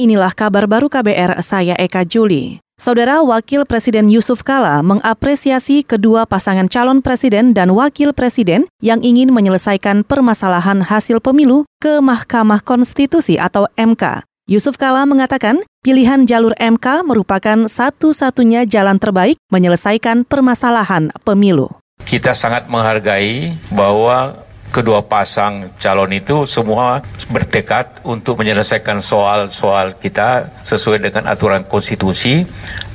inilah kabar baru KBR saya Eka Juli. Saudara Wakil Presiden Yusuf Kala mengapresiasi kedua pasangan calon presiden dan wakil presiden yang ingin menyelesaikan permasalahan hasil pemilu ke Mahkamah Konstitusi atau MK. Yusuf Kala mengatakan pilihan jalur MK merupakan satu-satunya jalan terbaik menyelesaikan permasalahan pemilu. Kita sangat menghargai bahwa kedua pasang calon itu semua bertekad untuk menyelesaikan soal-soal kita sesuai dengan aturan konstitusi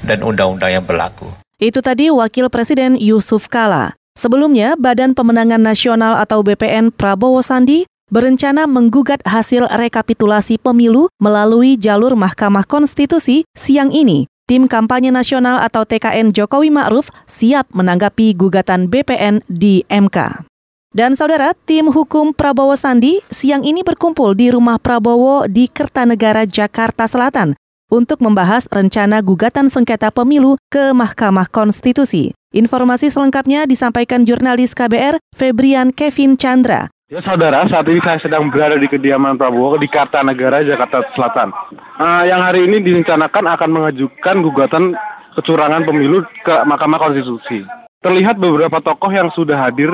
dan undang-undang yang berlaku. Itu tadi Wakil Presiden Yusuf Kala. Sebelumnya, Badan Pemenangan Nasional atau BPN Prabowo Sandi berencana menggugat hasil rekapitulasi pemilu melalui jalur Mahkamah Konstitusi siang ini. Tim Kampanye Nasional atau TKN Jokowi Ma'ruf siap menanggapi gugatan BPN di MK. Dan saudara, tim hukum Prabowo Sandi siang ini berkumpul di rumah Prabowo di Kertanegara, Jakarta Selatan untuk membahas rencana gugatan sengketa pemilu ke Mahkamah Konstitusi. Informasi selengkapnya disampaikan jurnalis KBR Febrian Kevin Chandra. Ya saudara, saat ini saya sedang berada di kediaman Prabowo di Kartanegara, Jakarta Selatan. Uh, yang hari ini direncanakan akan mengajukan gugatan kecurangan pemilu ke Mahkamah Konstitusi. Terlihat beberapa tokoh yang sudah hadir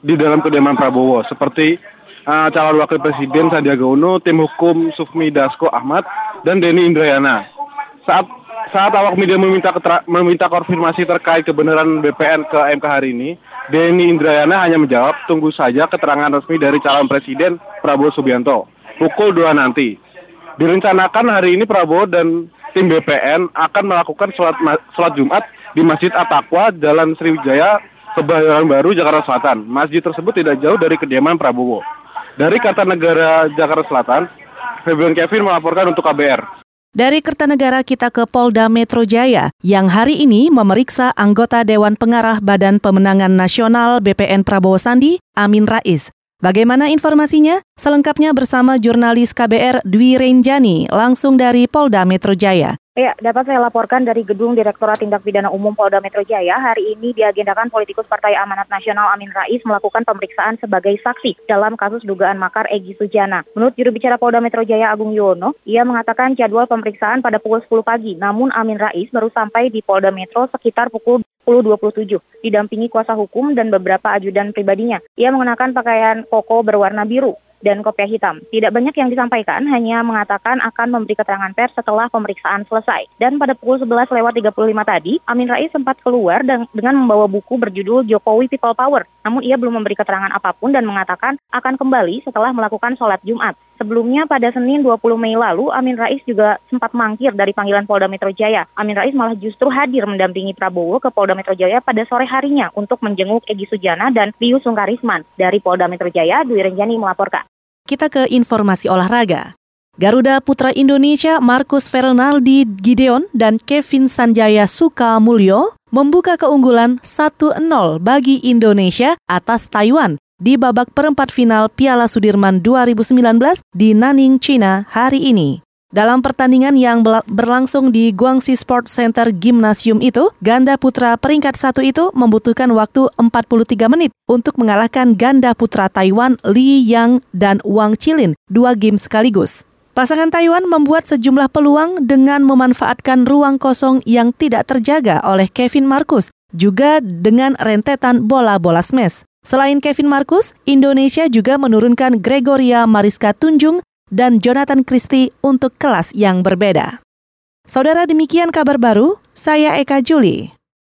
di dalam kediaman Prabowo seperti uh, calon wakil presiden Sandiaga Uno, tim hukum Sufmi Dasko Ahmad dan Denny Indrayana. Saat saat awak media meminta meminta konfirmasi terkait kebenaran BPN ke MK hari ini, Denny Indrayana hanya menjawab tunggu saja keterangan resmi dari calon presiden Prabowo Subianto pukul 2 nanti. Direncanakan hari ini Prabowo dan tim BPN akan melakukan sholat, sholat Jumat di Masjid At-Taqwa Jalan Sriwijaya Kebayoran Baru, Jakarta Selatan. Masjid tersebut tidak jauh dari kediaman Prabowo. Dari Kartanegara, Jakarta Selatan, Febrian Kevin melaporkan untuk KBR. Dari Kertanegara kita ke Polda Metro Jaya yang hari ini memeriksa anggota Dewan Pengarah Badan Pemenangan Nasional BPN Prabowo Sandi, Amin Rais. Bagaimana informasinya? Selengkapnya bersama jurnalis KBR Dwi Renjani langsung dari Polda Metro Jaya. Ya, dapat saya laporkan dari Gedung Direktorat Tindak Pidana Umum Polda Metro Jaya, hari ini diagendakan politikus Partai Amanat Nasional Amin Rais melakukan pemeriksaan sebagai saksi dalam kasus dugaan makar Egi Sujana. Menurut juru bicara Polda Metro Jaya Agung Yono, ia mengatakan jadwal pemeriksaan pada pukul 10 pagi, namun Amin Rais baru sampai di Polda Metro sekitar pukul 10.27, didampingi kuasa hukum dan beberapa ajudan pribadinya. Ia mengenakan pakaian koko berwarna biru dan kopiah hitam. Tidak banyak yang disampaikan, hanya mengatakan akan memberi keterangan pers setelah pemeriksaan selesai. Dan pada pukul 11 lewat 35 tadi, Amin Rais sempat keluar dengan membawa buku berjudul Jokowi People Power. Namun ia belum memberi keterangan apa pun dan mengatakan akan kembali setelah melakukan sholat Jumat. Sebelumnya pada Senin 20 Mei lalu, Amin Rais juga sempat mangkir dari panggilan Polda Metro Jaya. Amin Rais malah justru hadir mendampingi Prabowo ke Polda Metro Jaya pada sore harinya untuk menjenguk Egi Sujana dan Pius Sungkarisman. Dari Polda Metro Jaya, Dwi Renjani melaporkan. Kita ke informasi olahraga. Garuda Putra Indonesia Marcus Fernaldi Gideon dan Kevin Sanjaya Sukamulyo membuka keunggulan 1-0 bagi Indonesia atas Taiwan di babak perempat final Piala Sudirman 2019 di Nanning, China hari ini. Dalam pertandingan yang berlangsung di Guangxi Sports Center Gymnasium itu, ganda putra peringkat satu itu membutuhkan waktu 43 menit untuk mengalahkan ganda putra Taiwan Li Yang dan Wang Chilin dua game sekaligus. Pasangan Taiwan membuat sejumlah peluang dengan memanfaatkan ruang kosong yang tidak terjaga oleh Kevin Marcus, juga dengan rentetan bola-bola smash. Selain Kevin Marcus, Indonesia juga menurunkan Gregoria Mariska Tunjung dan Jonathan Christie untuk kelas yang berbeda. Saudara demikian kabar baru, saya Eka Juli.